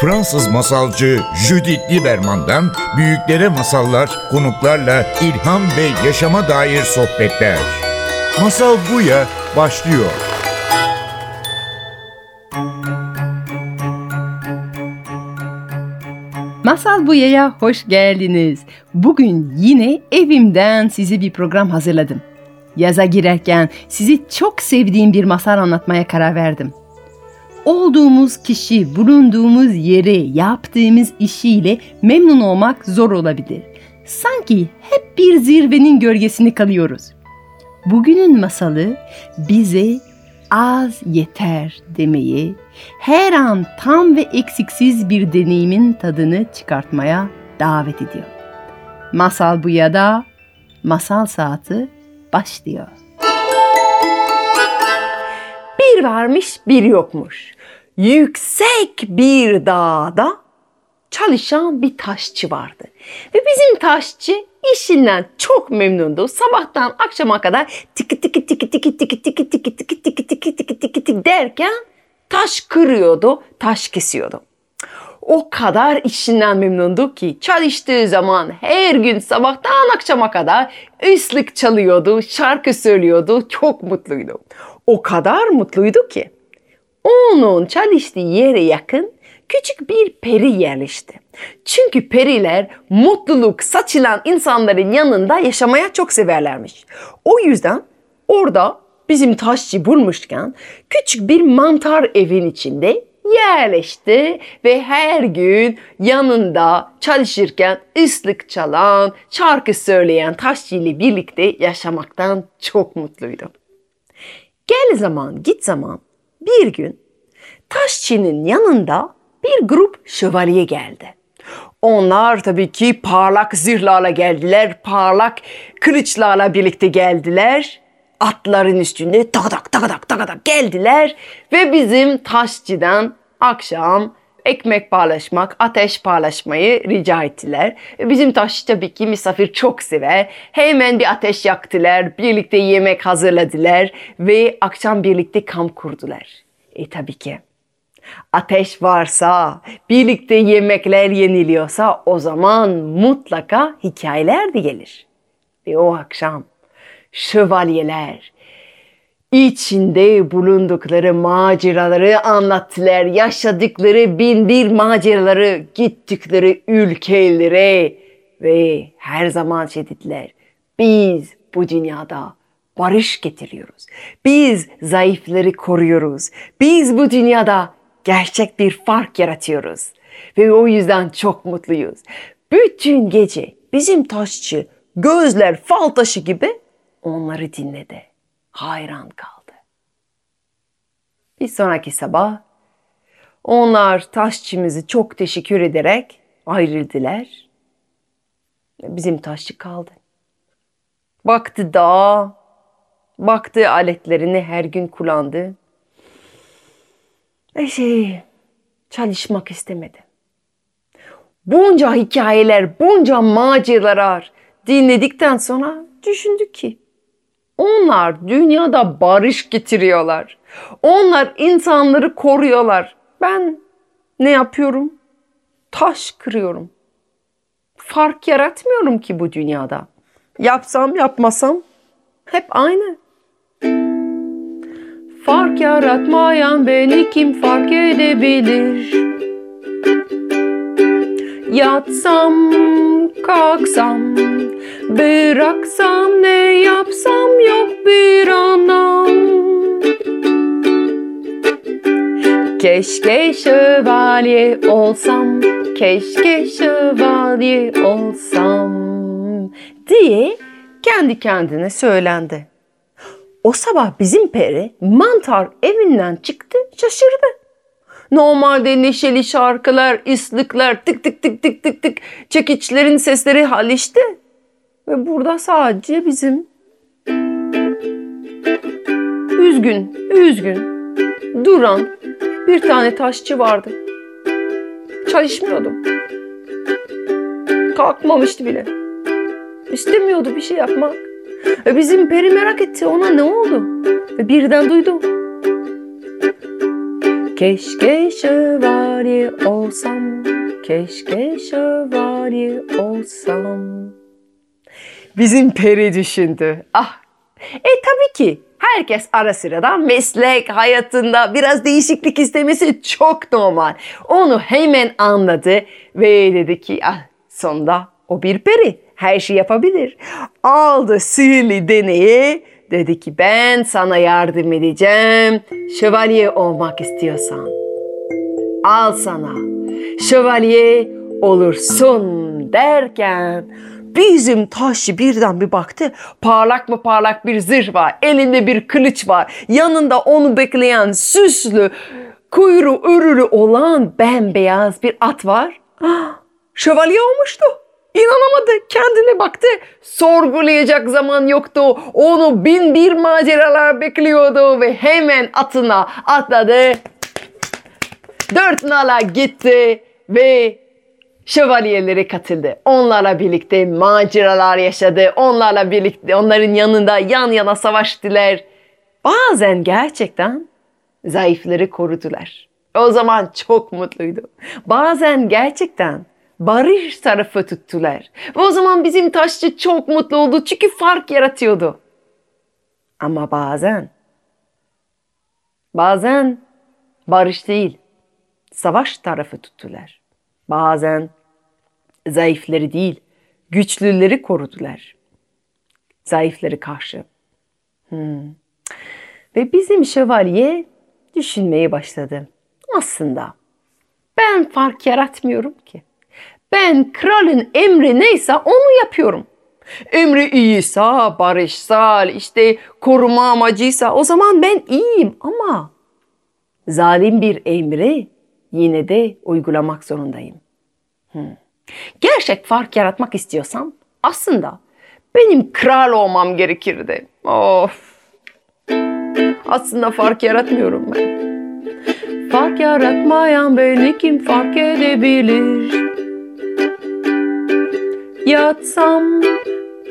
Fransız masalcı Judith Lieberman'dan büyüklere masallar, konuklarla ilham ve yaşama dair sohbetler. Masal Buya başlıyor. Masal Buya'ya hoş geldiniz. Bugün yine evimden size bir program hazırladım. Yaza girerken sizi çok sevdiğim bir masal anlatmaya karar verdim. Olduğumuz kişi, bulunduğumuz yeri, yaptığımız işiyle memnun olmak zor olabilir. Sanki hep bir zirvenin gölgesini kalıyoruz. Bugünün masalı bize az yeter demeyi, her an tam ve eksiksiz bir deneyimin tadını çıkartmaya davet ediyor. Masal bu ya da masal saati başlıyor. Bir varmış bir yokmuş. Yüksek bir dağda çalışan bir taşçı vardı. Ve bizim taşçı işinden çok memnundu. Sabahtan akşama kadar tiki tiki tiki tiki tiki tiki tiki tiki tiki tiki tiki tiki tiki derken taş kırıyordu, taş kesiyordu. O kadar işinden memnundu ki çalıştığı zaman her gün sabahtan akşama kadar ıslık çalıyordu, şarkı söylüyordu, çok mutluydu. O kadar mutluydu ki onun çalıştığı yere yakın küçük bir peri yerleşti. Çünkü periler mutluluk saçılan insanların yanında yaşamaya çok severlermiş. O yüzden orada bizim taşçı bulmuşken küçük bir mantar evin içinde yerleşti ve her gün yanında çalışırken ıslık çalan, şarkı söyleyen taşçı ile birlikte yaşamaktan çok mutluydu. Gel zaman git zaman bir gün taşçının yanında bir grup şövalye geldi. Onlar tabii ki parlak zırhlarla geldiler, parlak kılıçlarla birlikte geldiler. Atların üstünde takadak takadak takadak geldiler ve bizim taşçıdan akşam ekmek paylaşmak, ateş paylaşmayı rica ettiler. Bizim taşçı tabii ki misafir çok sever. Hemen bir ateş yaktılar, birlikte yemek hazırladılar ve akşam birlikte kamp kurdular. E tabii ki ateş varsa, birlikte yemekler yeniliyorsa o zaman mutlaka hikayeler de gelir. Ve o akşam şövalyeler içinde bulundukları maceraları anlattılar, yaşadıkları bin bir maceraları, gittikleri ülkelere ve her zaman şey dediler. Biz bu dünyada barış getiriyoruz. Biz zayıfları koruyoruz. Biz bu dünyada gerçek bir fark yaratıyoruz. Ve o yüzden çok mutluyuz. Bütün gece bizim taşçı gözler fal taşı gibi onları dinledi. Hayran kaldı. Bir sonraki sabah onlar taşçımızı çok teşekkür ederek ayrıldılar. Bizim taşçı kaldı. Baktı dağa, baktı aletlerini her gün kullandı. Ve şey, çalışmak istemedi. Bunca hikayeler, bunca maceralar dinledikten sonra düşündü ki onlar dünyada barış getiriyorlar. Onlar insanları koruyorlar. Ben ne yapıyorum? Taş kırıyorum. Fark yaratmıyorum ki bu dünyada. Yapsam yapmasam hep aynı. Fark yaratmayan beni kim fark edebilir? Yatsam, kalksam, bıraksam ne yapsam yok bir anlam. Keşke şövalye olsam, keşke şövalye olsam diye kendi kendine söylendi. O sabah bizim peri mantar evinden çıktı şaşırdı. Normalde neşeli şarkılar, ıslıklar, tık tık tık tık tık tık çekiçlerin sesleri halişti. Ve burada sadece bizim üzgün, üzgün, duran bir tane taşçı vardı. Çalışmıyordu. Kalkmamıştı bile. İstemiyordu bir şey yapmak. Ve bizim peri merak etti ona ne oldu? Ve birden duydu. Keşke şövalye olsam keşke şövalye olsam. Bizim peri düşündü. Ah, e tabii ki herkes ara sırada meslek hayatında biraz değişiklik istemesi çok normal. Onu hemen anladı ve dedi ki ah, sonunda o bir peri her şey yapabilir. Aldı sihirli deneyi dedi ki ben sana yardım edeceğim. Şövalye olmak istiyorsan al sana. Şövalye olursun derken bizim taşçı birden bir baktı. Parlak mı parlak bir zırh var elinde bir kılıç var. Yanında onu bekleyen süslü kuyruğu örülü olan bembeyaz bir at var. Şövalye olmuştu İnanamadı. Kendine baktı. Sorgulayacak zaman yoktu. Onu bin bir maceralar bekliyordu ve hemen atına atladı. Dört nala gitti ve şövalyelere katıldı. Onlarla birlikte maceralar yaşadı. Onlarla birlikte onların yanında yan yana savaştılar. Bazen gerçekten zayıfları korudular. O zaman çok mutluydu. Bazen gerçekten barış tarafı tuttular. Ve o zaman bizim taşçı çok mutlu oldu çünkü fark yaratıyordu. Ama bazen, bazen barış değil, savaş tarafı tuttular. Bazen zayıfları değil, güçlüleri korudular. Zayıfları karşı. Hmm. Ve bizim şövalye düşünmeye başladı. Aslında ben fark yaratmıyorum ki. Ben kralın emri neyse onu yapıyorum. Emri iyiyse, barışsal, işte koruma amacıysa o zaman ben iyiyim ama zalim bir emri yine de uygulamak zorundayım. Hmm. Gerçek fark yaratmak istiyorsam aslında benim kral olmam gerekirdi. Of. Aslında fark yaratmıyorum ben. Fark yaratmayan beni kim fark edebilir? Yatsam,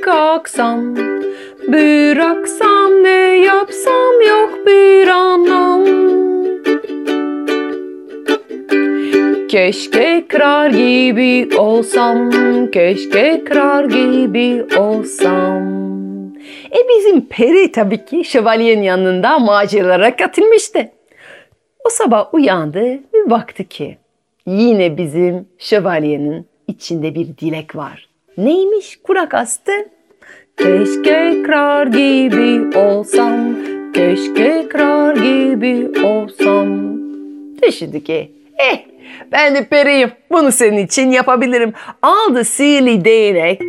kalksam, bıraksam ne yapsam yok bir anlam. Keşke kırar gibi olsam, keşke kırar gibi olsam. E bizim peri tabii ki şövalyenin yanında maceralara katılmıştı. O sabah uyandı ve baktı ki yine bizim şövalyenin içinde bir dilek var. Neymiş? Kurak astı. Keşke kırar gibi olsam, keşke kırar gibi olsam. Düşündü ki, eh ben de periyim, bunu senin için yapabilirim. Aldı sihirli değnek,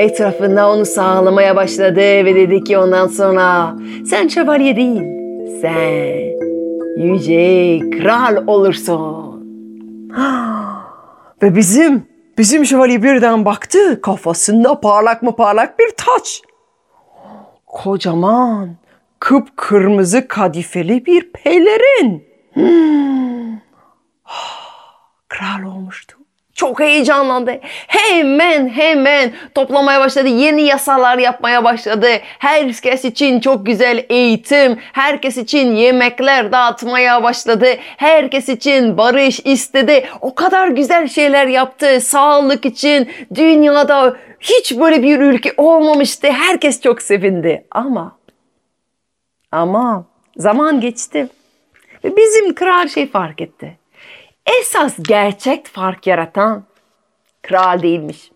etrafında onu sağlamaya başladı ve dedi ki ondan sonra sen şövalye değil, sen yüce kral olursun. Ve bizim, bizim şövalye birden baktı kafasında parlak mı parlak bir taç. Kocaman, kıpkırmızı kadifeli bir pelerin. Hmm. Kral olmuştu. Çok heyecanlandı. Hemen hemen toplamaya başladı. Yeni yasalar yapmaya başladı. Herkes için çok güzel eğitim, herkes için yemekler dağıtmaya başladı. Herkes için barış istedi. O kadar güzel şeyler yaptı. Sağlık için dünyada hiç böyle bir ülke olmamıştı. Herkes çok sevindi. Ama ama zaman geçti. Ve bizim kral şey fark etti. Esas gerçek fark yaratan kral değilmiş.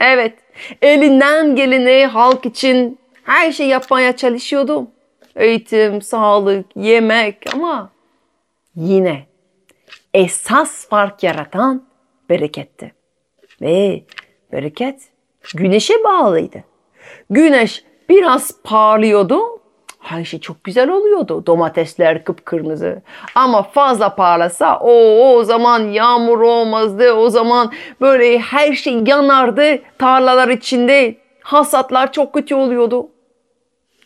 Evet, elinden geleni halk için her şey yapmaya çalışıyordu. Eğitim, sağlık, yemek ama yine esas fark yaratan bereketti. Ve bereket güneşe bağlıydı. Güneş biraz parlıyordu şey çok güzel oluyordu. Domatesler kıpkırmızı. Ama fazla parlasa o o zaman yağmur olmazdı. O zaman böyle her şey yanardı. Tarlalar içinde hasatlar çok kötü oluyordu.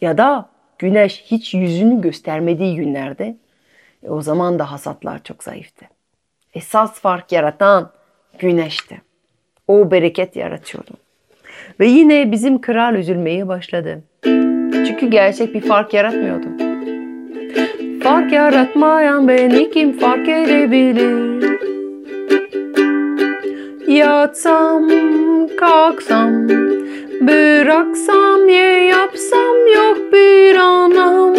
Ya da güneş hiç yüzünü göstermediği günlerde e, o zaman da hasatlar çok zayıftı. Esas fark yaratan güneşti. O bereket yaratıyordu. Ve yine bizim kral üzülmeye başladı. Çünkü gerçek bir fark yaratmıyordu. Fark yaratmayan beni kim fark edebilir? Yatsam, kalksam, bıraksam, ye yapsam yok bir anlam.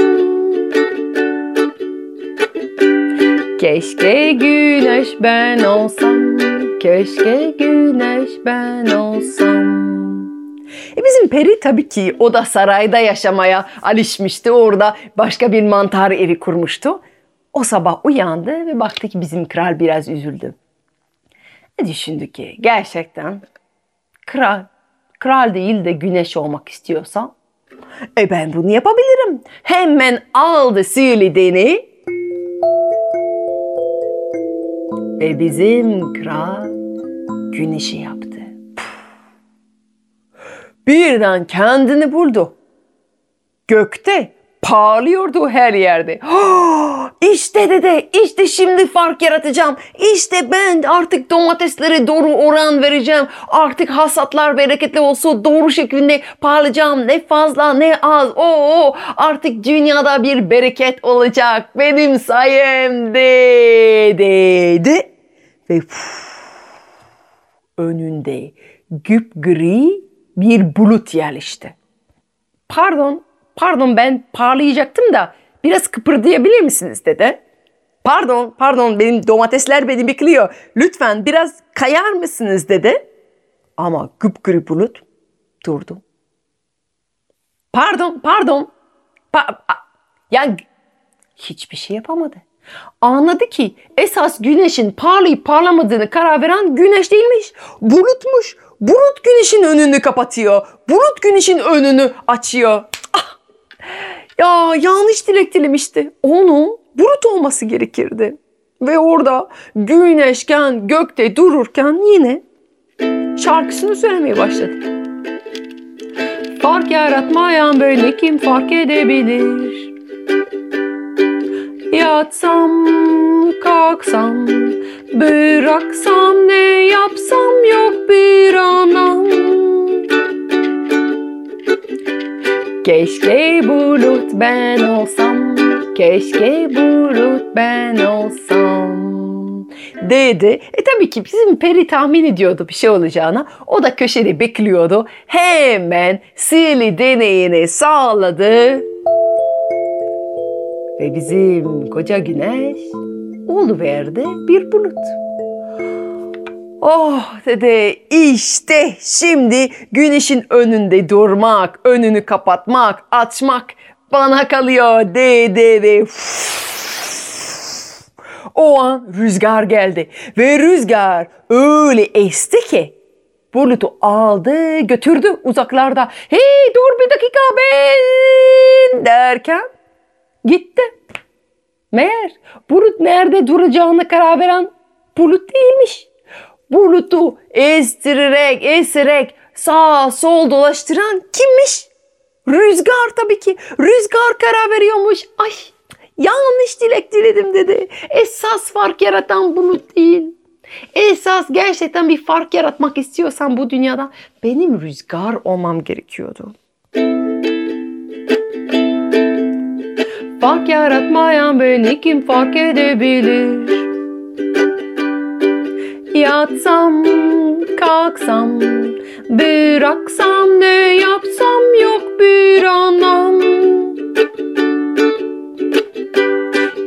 Keşke güneş ben olsam, keşke güneş ben olsam. E bizim peri tabii ki o da sarayda yaşamaya alışmıştı. Orada başka bir mantar evi kurmuştu. O sabah uyandı ve baktı ki bizim kral biraz üzüldü. Ne düşündü ki gerçekten kral, kral değil de güneş olmak istiyorsa e ben bunu yapabilirim. Hemen aldı değneği ve bizim kral güneşi yaptı. Birden kendini buldu. Gökte parlıyordu her yerde. işte dede, işte şimdi fark yaratacağım. İşte ben artık domateslere doğru oran vereceğim. Artık hasatlar bereketli olsun, doğru şekilde parlayacağım. Ne fazla ne az. Oo, artık dünyada bir bereket olacak. Benim sayemde dedi. Ve puf, önünde güpgri bir bulut yerleşti. Pardon, pardon ben parlayacaktım da biraz kıpırdayabilir misiniz dede? Pardon, pardon benim domatesler beni bekliyor. Lütfen biraz kayar mısınız dede? Ama güpgri bulut durdu. Pardon, pardon. Pa- yani hiçbir şey yapamadı. Anladı ki esas güneşin parlayıp parlamadığını karar veren güneş değilmiş. Bulutmuş. Bulut güneşin önünü kapatıyor. Bulut güneşin önünü açıyor. Ah! Ya yanlış dilek dilemişti. Onu bulut olması gerekirdi. Ve orada güneşken gökte dururken yine şarkısını söylemeye başladı. Fark yaratmayan böyle kim fark edebilir? Yatsam, kalksam, bıraksam ne yapsam yok bir anam. Keşke bulut ben olsam, keşke bulut ben olsam. Dedi. E tabii ki bizim peri tahmin ediyordu bir şey olacağına. O da köşede bekliyordu. Hemen sihirli deneyini sağladı. Ve bizim koca güneş oluverdi bir bulut. Oh dedi işte şimdi güneşin önünde durmak, önünü kapatmak, açmak bana kalıyor dedi ve o an rüzgar geldi ve rüzgar öyle esti ki bulutu aldı götürdü uzaklarda. Hey dur bir dakika ben derken gitti. Meğer bulut nerede duracağını karar veren bulut değilmiş. Bulutu estirerek esirerek sağ sol dolaştıran kimmiş? Rüzgar tabii ki. Rüzgar karar veriyormuş. Ay yanlış dilek diledim dedi. Esas fark yaratan bulut değil. Esas gerçekten bir fark yaratmak istiyorsan bu dünyada benim rüzgar olmam gerekiyordu. Fark yaratmayan beni kim fark edebilir? Yatsam, kalksam, bıraksam ne yapsam yok bir anlam.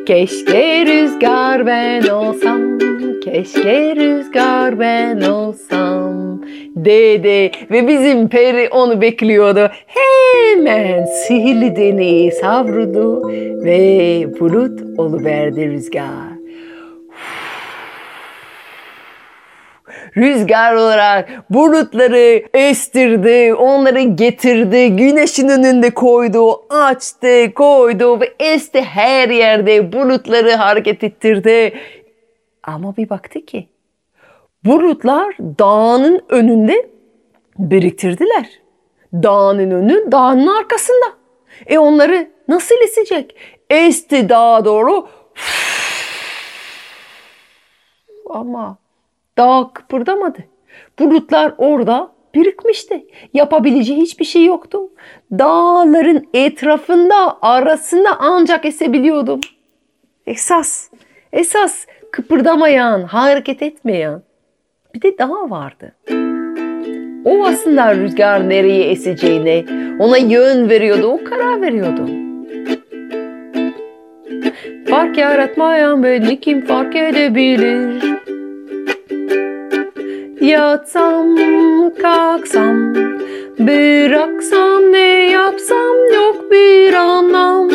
Keşke rüzgar ben olsam, keşke rüzgar ben olsam dedi ve bizim peri onu bekliyordu. Hemen sihirli deneyi savruldu ve bulut oluverdi rüzgar. Rüzgar olarak bulutları estirdi, onları getirdi, güneşin önünde koydu, açtı, koydu ve esti her yerde bulutları hareket ettirdi. Ama bir baktı ki bulutlar dağının önünde biriktirdiler. Dağının önü dağının arkasında. E onları nasıl esecek? Esti dağa doğru. Ama dağ kıpırdamadı. Bulutlar orada birikmişti. Yapabileceği hiçbir şey yoktu. Dağların etrafında arasında ancak esebiliyordum. Esas, esas kıpırdamayan, hareket etmeyen Bir de dağ vardı. O aslında rüzgar nereye eseceğine ona yön veriyordu, o karar veriyordu. Fark yaratmayan beni kim fark edebilir? Yatsam, kalksam, bıraksam ne yapsam yok bir anlam.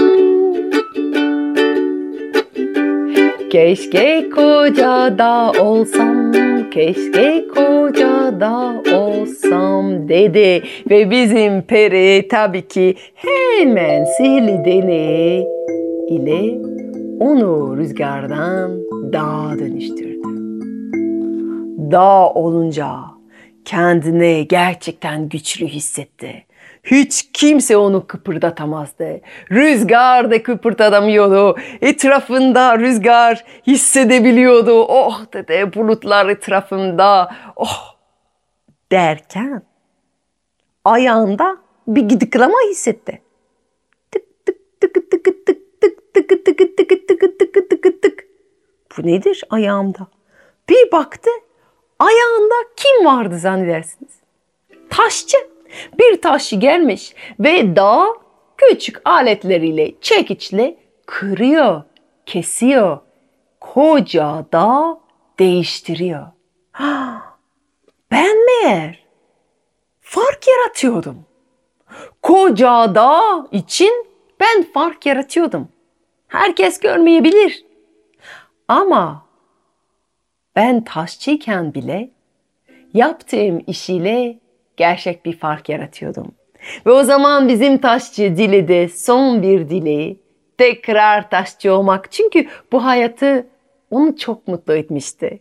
Keşke koca da olsam, keşke koca da olsam dedi. Ve bizim peri tabii ki hemen sihirli deney ile onu rüzgardan dağa dönüştürdü. Dağ olunca kendini gerçekten güçlü hissetti. Hiç kimse onu kıpırdatamazdı. Rüzgar da kıpırdatamıyordu. Etrafında rüzgar hissedebiliyordu. Oh dedi bulutlar etrafımda. Oh derken ayağında bir gıdıklama hissetti. Tık tık tık tık tık tık tık tık tık tık tık tık tık. Bu nedir ayağımda? Bir baktı ayağında kim vardı zannedersiniz? Taşçı. Bir taşçı gelmiş ve dağ küçük aletleriyle, çekiçle kırıyor, kesiyor. Koca dağ değiştiriyor. Ben meğer fark yaratıyordum. Koca dağ için ben fark yaratıyordum. Herkes görmeyebilir. Ama ben taşçıyken bile yaptığım iş ile gerçek bir fark yaratıyordum. Ve o zaman bizim taşçı diledi son bir dileği. Tekrar taşçı olmak. Çünkü bu hayatı onu çok mutlu etmişti.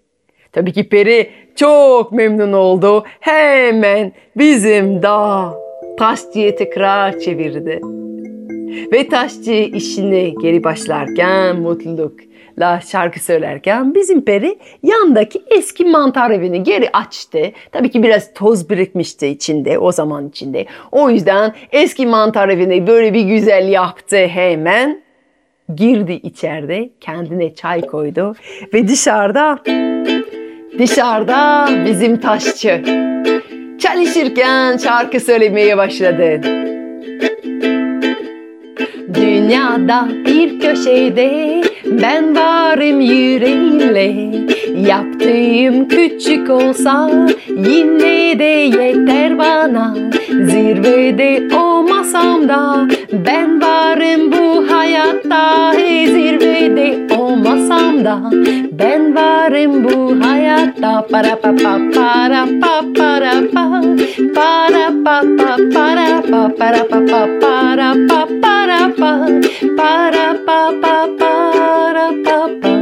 Tabii ki peri çok memnun oldu. Hemen bizim dağ taşçıyı tekrar çevirdi. Ve taşçı işine geri başlarken mutlulukla şarkı söylerken bizim peri yandaki eski mantar evini geri açtı. Tabii ki biraz toz birikmişti içinde o zaman içinde. O yüzden eski mantar evini böyle bir güzel yaptı hemen. Girdi içeride kendine çay koydu ve dışarıda dışarıda bizim taşçı çalışırken şarkı söylemeye başladı. Dünyada bir köşede ben varım yüreğimle Yaptığım küçük olsa yine de yeter bana. Zirvede olmasam da ben varım bu hayatta Zirvede olmasam da ben varım bu hayatta Para pa pa para pa para pa Para pa pa para pa para pa pa para pa para pa Para pa pa para pa pa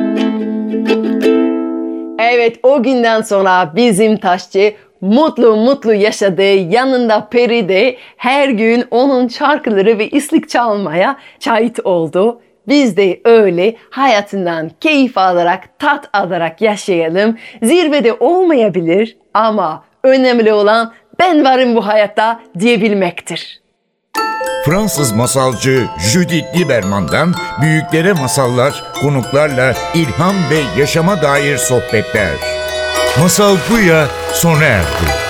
Evet o günden sonra bizim taşçı mutlu mutlu yaşadı. Yanında peri de her gün onun şarkıları ve islik çalmaya şahit oldu. Biz de öyle hayatından keyif alarak, tat alarak yaşayalım. Zirvede olmayabilir ama önemli olan ben varım bu hayatta diyebilmektir. Fransız masalcı Judith Lieberman'dan büyüklere masallar, konuklarla ilham ve yaşama dair sohbetler. Masal Buya sona erdi.